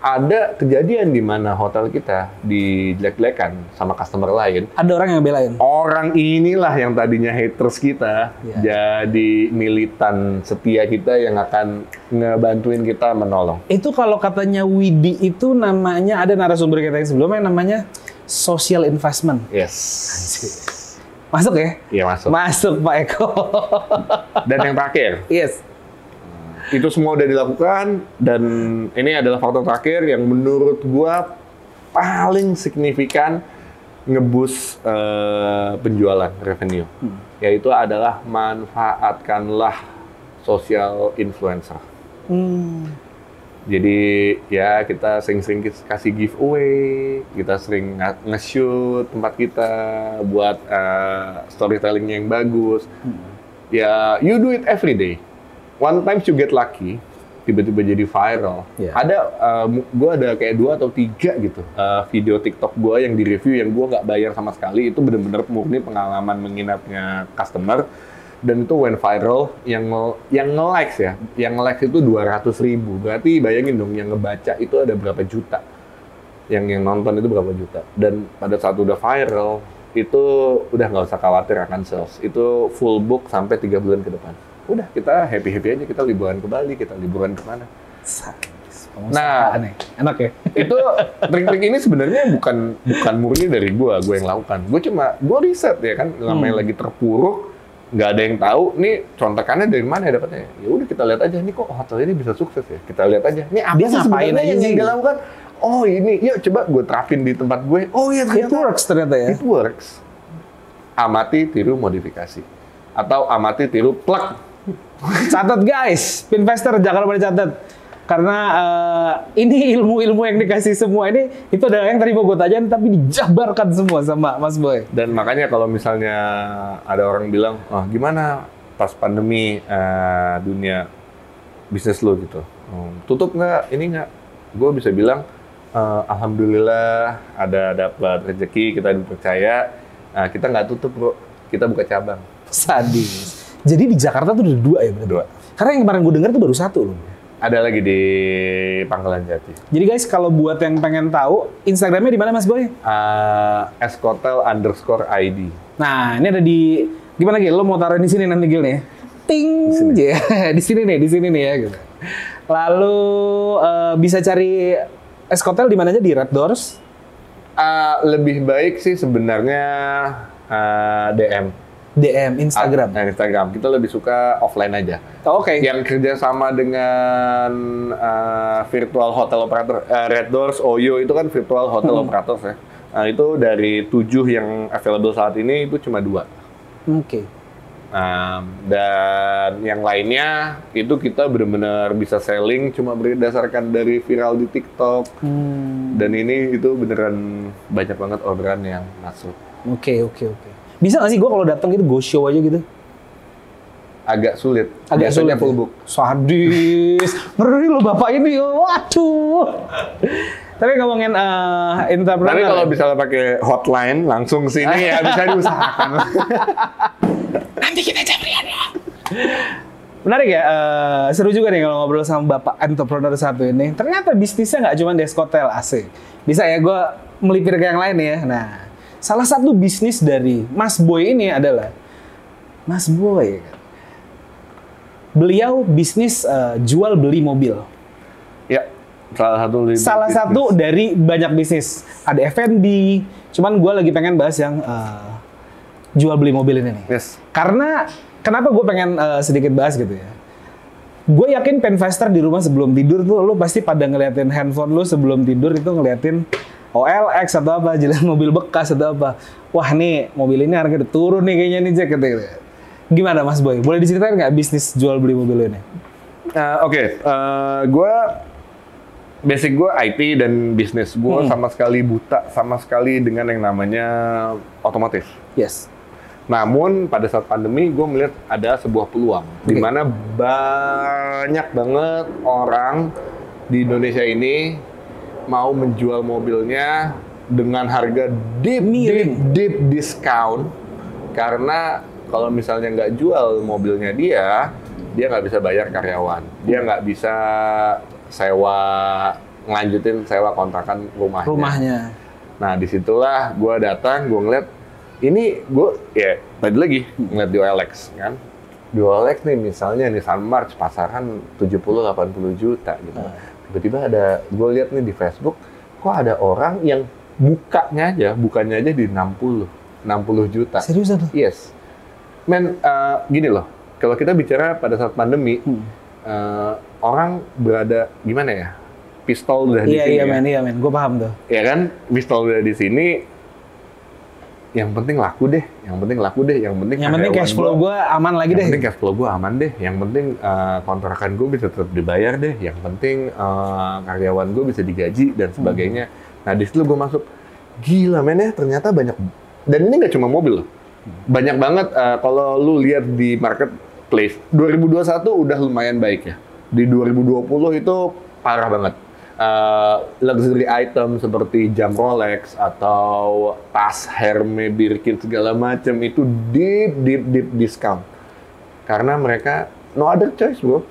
ada kejadian di mana hotel kita dijelek-jelekan sama customer lain, Ada orang yang belain. orang inilah yang tadinya haters kita Iya. jadi militan setia kita yang akan ngebantuin kita menolong. Itu kalau katanya Widi itu namanya ada narasumber kita yang sebelumnya namanya social investment. Yes. Masuk ya? Iya masuk. Masuk Pak Eko. Dan yang terakhir, yes. itu semua udah dilakukan dan ini adalah faktor terakhir yang menurut gua paling signifikan ngebus eh, penjualan revenue, yaitu adalah manfaatkanlah social influencer. Hmm. Jadi ya kita sering-sering kasih giveaway, kita sering nge-shoot tempat kita buat uh, storytellingnya yang bagus. Ya you do it every day. One time you get lucky, tiba-tiba jadi viral. Iya. Ada, gue ada kayak dua atau tiga gitu uh, video TikTok gue yang di review yang gue nggak bayar sama sekali. Itu bener-bener murni pengalaman menginapnya customer dan itu went viral yang nge- yang nge-likes ya. Yang nge-likes itu 200 ribu. Berarti bayangin dong yang ngebaca itu ada berapa juta. Yang yang nonton itu berapa juta. Dan pada saat udah viral itu udah nggak usah khawatir akan sales. Itu full book sampai tiga bulan ke depan. Udah kita happy happy aja. Kita liburan ke Bali kita liburan ke mana. Nah. Ya. enak ya. itu trik-trik ini sebenarnya bukan bukan murni dari gua gua yang lakukan. Gua cuma gua riset ya kan namanya lagi terpuruk nggak ada yang tahu nih contekannya dari mana ya dapatnya? Ya udah kita lihat aja nih kok hotel ini bisa sukses ya? Kita lihat aja nih apa Dia sih ngapain sebenarnya aja yang, sih? yang dia lakukan oh ini yuk coba gue terapin di tempat gue. Oh iya It ternyata works ternyata ya. it works. Amati tiru modifikasi. Atau amati tiru plug Catat guys, investor jangan lupa dicatat. Karena eh, ini ilmu-ilmu yang dikasih semua ini itu adalah yang tadi mau gue tanyain tapi dijabarkan semua sama Mas Boy. Dan makanya kalau misalnya ada orang bilang, oh gimana pas pandemi eh, dunia bisnis lo gitu, Hmm, tutup nggak? Ini nggak? Gue bisa bilang, eh, alhamdulillah ada dapat rezeki, kita dipercaya, Nah, kita nggak tutup bro, kita buka cabang. Sadis. Jadi di Jakarta tuh ada dua ya berarti? Dua. Karena yang kemarin gue dengar tuh baru satu loh. Ada lagi di Pangkalan Jati. Jadi guys kalau buat yang pengen tahu Instagramnya di mana Mas Boy? Eh, Escotel underscore ID. Nah ini ada di gimana Gil? Lo mau taruh di sini nanti Gil nih? Ting, di sini, di sini nih, di sini nih ya. Gitu. Lalu eh, bisa cari Escotel di mana aja di Red Doors. Eh, lebih baik sih sebenarnya eh, DM. DM Instagram. Ah, Instagram. Kita lebih suka offline aja. Oh, Oke. Yang kerjasama dengan uh, virtual hotel operator, uh, Red Doors, Oyo itu kan virtual hotel Hmm. operator ya. Nah, itu dari tujuh yang available saat ini itu cuma dua. Oke. Nah, dan yang lainnya itu kita benar-benar bisa selling cuma berdasarkan dari viral di TikTok. Hmm. Dan ini itu beneran banyak banget orderan yang masuk. Oke, oke, oke. Bisa nggak sih gue kalau datang gitu go show aja gitu? Agak sulit. Agak Biasanya sulit. full ya? book. Sadis. Ngeri lo bapak ini. Waduh. Tapi ngomongin eh entrepreneur. Tapi kalau ya. bisa pakai hotline langsung sini ya bisa diusahakan. nanti kita caprian ya. Menarik ya, eh, seru juga nih kalau ngobrol sama bapak entrepreneur satu ini. Ternyata bisnisnya nggak cuma deskotel AC. Bisa ya gue melipir ke yang lain ya. Nah, salah satu bisnis dari Mas Boy ini adalah Mas Boy. Beliau bisnis eh, jual beli mobil. ya, salah satu leading Salah business. satu dari banyak bisnis. Ada F&B. Cuman gue lagi pengen bahas yang eh, jual beli mobil ini nih. Yes. Karena kenapa gue pengen uh, sedikit bahas gitu ya. Gue yakin penvestor di rumah sebelum tidur tuh lu pasti pada ngeliatin handphone lu sebelum tidur itu ngeliatin OLX atau apa, jalan mobil bekas atau apa. Wah nih mobil ini harga udah turun nih kayaknya nih Jack gitu. gitu. Gimana Mas Boy? Boleh diceritain nggak bisnis jual beli mobil ini? Uh, Oke, gue basic gue IT dan bisnis gue Hmm. sama sekali buta sama sekali dengan yang namanya otomotif. Yes. Namun pada saat pandemi gue melihat ada sebuah peluang di Oke. mana banyak banget orang di Indonesia ini mau menjual mobilnya dengan harga deep deep Miring. deep discount karena kalau misalnya nggak jual mobilnya dia, dia nggak bisa bayar karyawan, dia nggak bisa sewa ngelanjutin sewa kontrakan rumahnya. Rumahnya. Nah di situlah gue datang, gue ngeliat ini gue ya tadi lagi ngeliat di OLX kan. Di OLX nih misalnya Nissan March pasaran 70-80 juta gitu. Ah. Tiba-tiba ada gue lihat nih di Facebook kok ada orang yang bukanya aja, bukannya aja di 60, 60 juta. Seriusan tuh? Yes. Men, eh, gini loh, kalau kita bicara pada saat pandemi, Hmm. eh, orang berada gimana ya? Pistol udah di Iya sini iya ya. men, iya men, gue paham tuh. Ya kan, pistol udah di sini. Yang penting laku deh, yang penting laku deh, yang penting Yang penting cash flow gua- gue aman lagi yang deh. penting cash flow gue aman deh, yang penting eh, kontrakan gue bisa tetap dibayar deh, yang penting eh, karyawan gue bisa digaji dan sebagainya. Nah di situ gue masuk, gila men ya ternyata banyak, dan ini nggak cuma mobil loh, banyak banget eh, kalau lu lihat di marketplace, 2021 udah lumayan baik ya, di 2020 itu parah banget. Eh, luxury item seperti jam Rolex atau tas Hermes, Birkin segala macam itu deep deep deep discount. Karena mereka no other choice bro.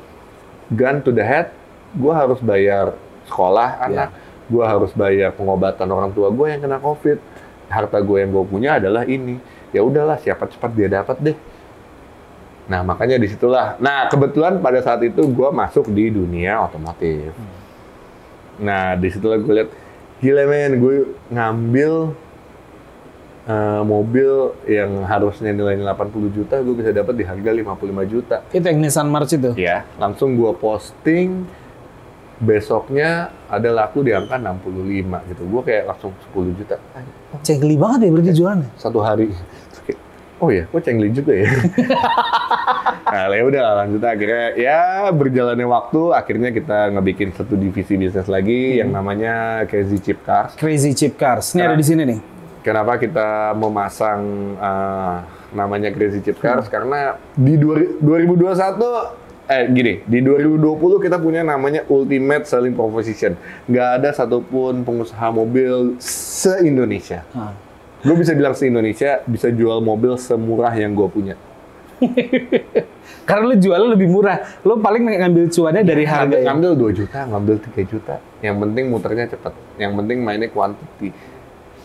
Gun to the head gue harus bayar sekolah anak. Gue harus bayar pengobatan orang tua gue yang kena covid. Harta gue yang gue punya adalah ini. Ya udahlah siapa cepat dia dapat deh. Nah makanya di situlah. Nah kebetulan pada saat itu gue masuk di dunia otomotif nah di situlah gue lihat gila men gue ngambil eh, mobil yang harusnya nilainya 80 juta gue bisa dapat di harga 55 juta Itu yang Nissan March itu. ya langsung gua posting besoknya ada laku di angka 65 gitu gua kayak langsung 10 juta Cengli banget ya berarti jualannya. satu hari oh ya kok cengli juga ya nah ya udah lanjut akhirnya ya berjalannya waktu akhirnya kita ngebikin satu divisi bisnis lagi yang namanya Crazy Chip Cars Crazy Chip Cars. Ini Nah. ada di sini nih. Kenapa kita memasang eh, namanya Crazy Chip Cars? Karena di dua- 2021 eh gini, di 2020 kita punya namanya Ultimate Selling Proposition. Nggak ada satupun pengusaha mobil se-Indonesia. Ah. Gue bisa bilang se-Indonesia bisa jual mobil semurah yang gue punya. Karena lu jualnya lebih murah. Lu paling ngambil cuannya dari harga Ngambil, ya. ngambil 2 juta, ngambil 3 juta. Yang penting muternya cepat. Yang penting mainnya quantity.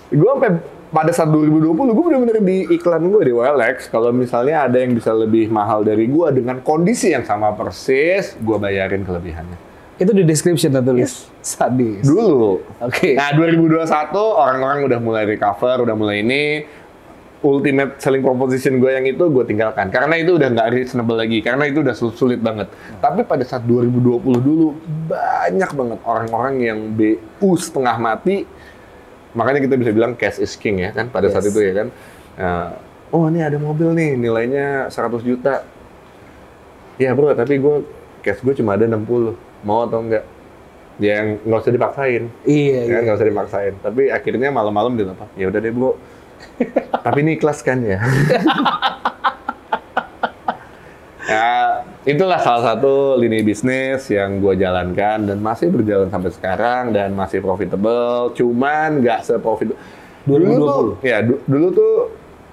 Gue sampai pada saat 2020, gue bener-bener di iklan gue di OLX, kalau misalnya ada yang bisa lebih mahal dari gue dengan kondisi yang sama persis, gue bayarin kelebihannya. Itu di description tuh tulis. Sadis. Dulu. Oke. Nah, 2021 orang-orang udah mulai recover, udah mulai ini. Ultimate selling proposition gue yang itu gue tinggalkan. Karena itu udah nggak reasonable lagi. Karena itu udah sul- sulit banget. Tapi pada saat 2020 dulu, banyak banget orang-orang yang BU setengah mati. Makanya kita bisa bilang cash is king ya kan pada saat Yes. itu ya kan. Nah, oh ini ada mobil nih nilainya 100 juta. Ya bro, tapi gue cash gue cuma ada 60. Mau atau enggak? Ya yang nggak usah dipaksain Iya, iya. ya nggak usah dimaksain tapi akhirnya malam-malam dia apa ya udah deh bro tapi ini ikhlas kan ya ya itulah salah satu lini bisnis yang gue jalankan dan masih berjalan sampai sekarang dan masih profitable cuman nggak seprofit dulu tuh 2020. ya du- dulu tuh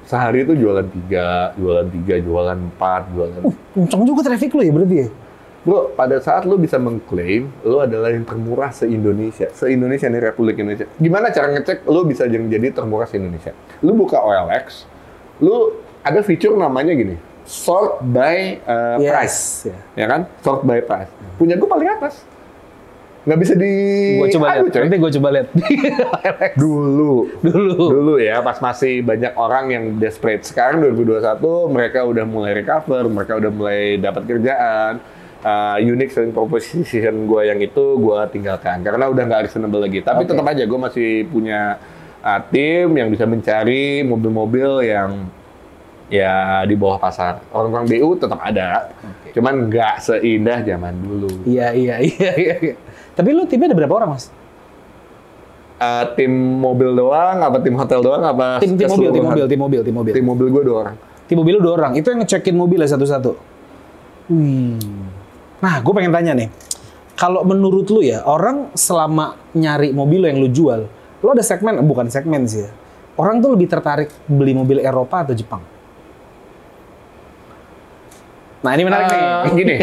sehari itu jualan tiga jualan tiga jualan empat jualan Kenceng juga traffic lu ya berarti ya? Bro, pada saat lu bisa mengklaim lu adalah yang termurah se-Indonesia. Se-Indonesia nih Republik Indonesia. Gimana cara ngecek lu bisa jadi termurah se-Indonesia? Lu buka OLX, lu ada fitur namanya gini, sort by uh, price. Yes. Ya kan? Sort by price. Punya gue paling atas. Nggak bisa di... Gua coba Aduh, lihat. Nanti gua coba lihat. Dulu. Dulu. Dulu ya, pas masih banyak orang yang desperate. Sekarang 2021, mereka udah mulai recover, mereka udah mulai dapat kerjaan. Uh, unique selling proposition gue yang itu gue tinggalkan karena udah nggak reasonable lagi. Tapi Oke. tetap aja gue masih punya uh, tim yang bisa mencari mobil-mobil yang ya di bawah pasar. Orang-orang BU tetap ada, Oke. cuman nggak seindah zaman dulu. Iya, iya, iya, iya. iya. Tapi lu timnya ada berapa orang, Mas? Uh, tim mobil doang, apa tim hotel doang, apa Tim tim mobil, tim mobil, tim mobil, tim mobil. Tim mobil gue dua orang. Tim mobil lu dua orang. Itu yang ngecekin mobilnya satu-satu. Wih. Nah, gue pengen tanya nih. Kalau menurut lu ya, orang selama nyari mobil yang lu jual, lu ada segmen, bukan segmen sih ya. Orang tuh lebih tertarik beli mobil Eropa atau Jepang? Nah ini menarik nih. Eh, gini,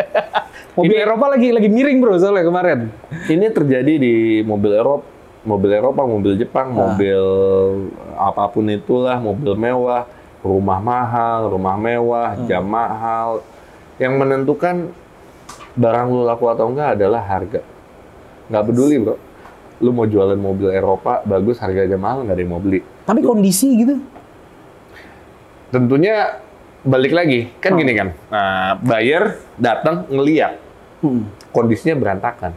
Mobil Eropa lagi lagi miring bro soalnya kemarin. ini terjadi di mobil Eropa, mobil Eropa, mobil Jepang, Ah. mobil apa pun itulah, mobil mewah, rumah mahal, rumah mewah, Hmm. jam mahal. Yang menentukan barang lu laku atau enggak adalah harga. Nggak peduli bro, lu mau jualan mobil Eropa bagus, harganya mahal nggak ada yang mau beli. Tapi kondisi gitu. Tentunya balik lagi, kan Hmm. gini kan, nah, buyer datang ngeliat Hmm. kondisinya berantakan.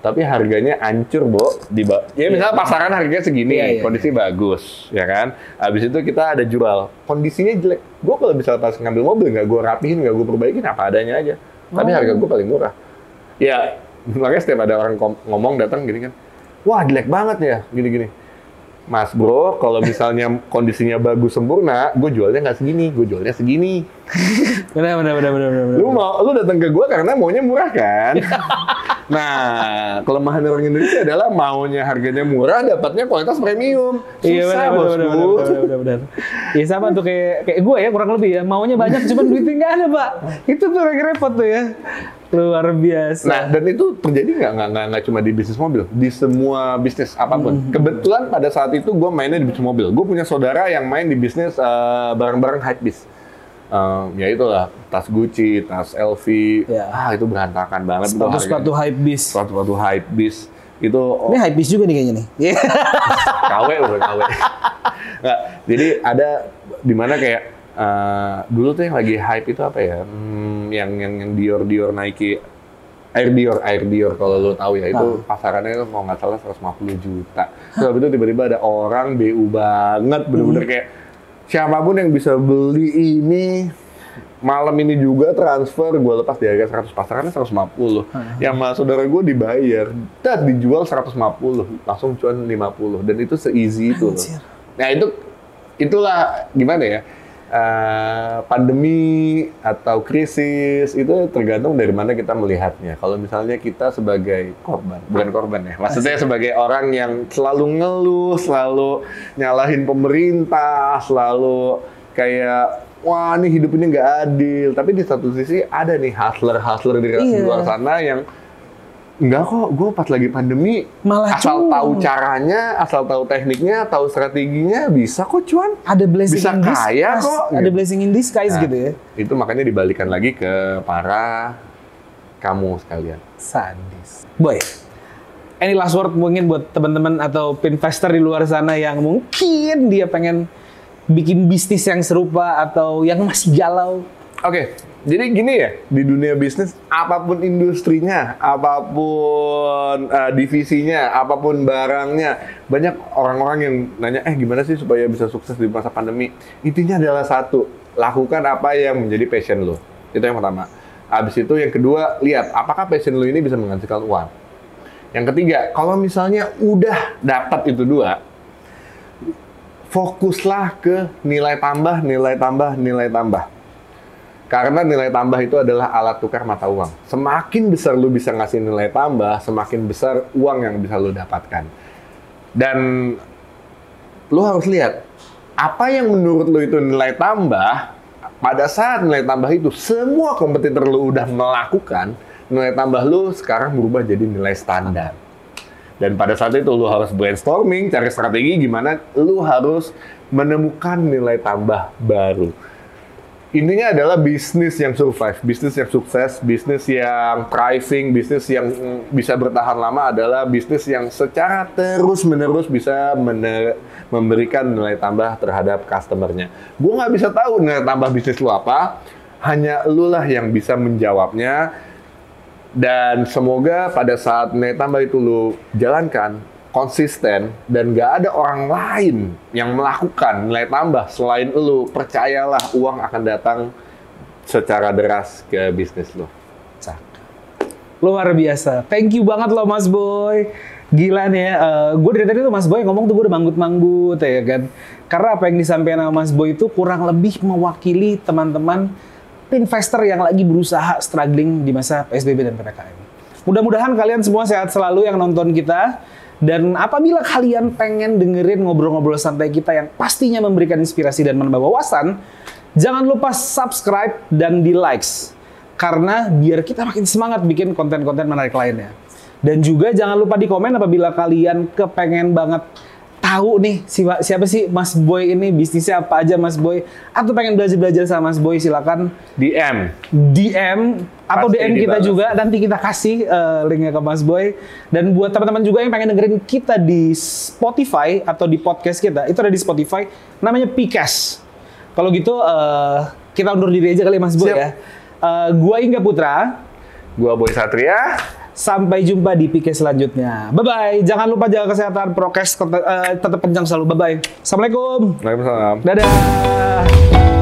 Tapi harganya hancur, Bo. Di ya misalnya pasaran harganya segini, Iya, iya, kondisi bagus, ya kan? Habis itu kita ada jual, kondisinya jelek. Gue kalau misalnya pas ngambil mobil, nggak gue rapihin, nggak gue perbaikin, apa adanya aja. Tapi Oh. harga gue paling murah. Ya, makanya setiap ada orang ngomong datang gini kan, wah jelek banget ya, gini-gini. Mas bro, kalau misalnya kondisinya bagus sempurna, gue jualnya nggak segini, gue jualnya segini. Benar benar benar benar benar. Lu mau, lu datang ke gue karena maunya murah kan? nah, kelemahan orang Indonesia adalah maunya harganya murah, dapatnya kualitas premium. Susah, Iya benar bosku. benar benar benar benar benar. Iya sama tuh kayak kayak gue ya kurang lebih ya maunya banyak cuman duitnya nggak ada pak. Itu tuh yang repot tuh ya. Luar biasa. Nah, dan itu terjadi nggak nggak nggak nggak cuma di bisnis mobil, di semua bisnis apa pun. Hmm. Kebetulan pada saat itu gue mainnya di bisnis mobil. Gue punya saudara yang main di bisnis eh, barang-barang hypebeast. Eh, ya itulah tas Gucci, tas LV, Ya. ah itu berantakan banget. tuh sepatu sepatu harganya. hype beast. sepatu-sepatu hypebeast itu oh, Ini hype beast juga nih kayaknya nih. KW bukan KW. Nggak, jadi ada di mana kayak eh, dulu tuh yang lagi hype itu apa ya? Hmm, yang yang yang Dior Dior Nike Air Dior, Air Dior kalau lo tahu ya itu pasarannya itu kalau nggak salah 150 juta. Habis itu tiba-tiba ada orang BU banget, bener-bener kayak siapa pun yang bisa beli ini malam ini juga transfer gue lepas di harga 100 pasarannya 150 yang sama saudara gue dibayar dan dijual 150 langsung cuan 50 dan itu se-easy itu loh. Nah itu itulah gimana ya eh, pandemi atau krisis itu tergantung dari mana kita melihatnya. Kalau misalnya kita sebagai korban bukan korban ya maksudnya sebagai orang yang selalu ngeluh selalu nyalahin pemerintah selalu kayak wah ini hidup ini nggak adil. Tapi di satu sisi ada nih hustler hustler di Iya. luar sana yang Enggak kok, gue pas lagi pandemi Malah asal cuan. tahu caranya, asal tahu tekniknya, tahu strateginya, bisa kok cuan. Ada blessing Bisa in kaya disguise. kok, Ada gitu. blessing in disguise Nah, gitu ya. Itu makanya dibalikan lagi ke para kamu sekalian. Sadis. Boy, any last word mungkin buat teman-teman atau investor di luar sana yang mungkin dia pengen bikin bisnis yang serupa atau yang masih galau. Oke, jadi gini ya, di dunia bisnis, apa pun industrinya, apa pun eh, divisinya, apa pun barangnya, banyak orang-orang yang nanya, eh gimana sih supaya bisa sukses di masa pandemi? Intinya adalah satu, lakukan apa yang menjadi passion lo. Itu yang pertama. Habis itu yang kedua, lihat apakah passion lo ini bisa menghasilkan uang. Yang ketiga, kalau misalnya udah dapat itu dua, fokuslah ke nilai tambah, nilai tambah, nilai tambah. Karena nilai tambah itu adalah alat tukar mata uang. Semakin besar lu bisa ngasih nilai tambah, semakin besar uang yang bisa lu dapatkan. Dan lu harus lihat, apa yang menurut lu itu nilai tambah, pada saat nilai tambah itu semua kompetitor lu udah melakukan, nilai tambah lu sekarang berubah jadi nilai standar. Dan pada saat itu lu harus brainstorming, cari strategi gimana lu harus menemukan nilai tambah baru. Intinya adalah bisnis yang survive, bisnis yang sukses, bisnis yang thriving, bisnis yang mm, bisa bertahan lama adalah bisnis yang secara terus-menerus bisa mene- memberikan nilai tambah terhadap customernya. Gue nggak bisa tahu nilai tambah bisnis lu apa, hanya lu lah yang bisa menjawabnya. Dan semoga pada saat nilai tambah itu lu jalankan konsisten dan nggak ada orang lain yang melakukan nilai tambah selain lu percayalah uang akan datang secara deras ke bisnis lu. Luar biasa. Thank you banget loh Mas Boy. Gila nih ya. gue dari tadi tuh Mas Boy ngomong tuh gue udah manggut-manggut ya kan. Karena apa yang disampaikan sama Mas Boy itu kurang lebih mewakili teman-teman investor yang lagi berusaha struggling di masa PSBB dan PPKM. Mudah-mudahan kalian semua sehat selalu yang nonton kita. Dan apabila kalian pengen dengerin ngobrol-ngobrol santai kita yang pastinya memberikan inspirasi dan menambah wawasan, Jangan lupa subscribe dan di likes karena biar kita makin semangat bikin konten-konten menarik lainnya. Dan juga jangan lupa di komen apabila kalian kepengen banget tahu nih siapa, siapa sih Mas Boy ini bisnisnya apa aja Mas Boy atau pengen belajar-belajar sama Mas Boy silakan DM. DM atau Pasti DM kita dibalas. juga nanti kita kasih eh, linknya ke Mas Boy dan buat teman-teman juga yang pengen dengerin kita di Spotify atau di podcast kita itu ada di Spotify namanya Pcast kalau gitu eh, kita undur diri aja kali ya, Mas Boy Siap. ya Eh, gua Ingga Putra Gua Boy Satria. Sampai jumpa di PK selanjutnya. Bye bye jangan lupa jaga kesehatan prokes eh, tetap kencang selalu. Bye bye assalamualaikum. Waalaikumsalam. dadah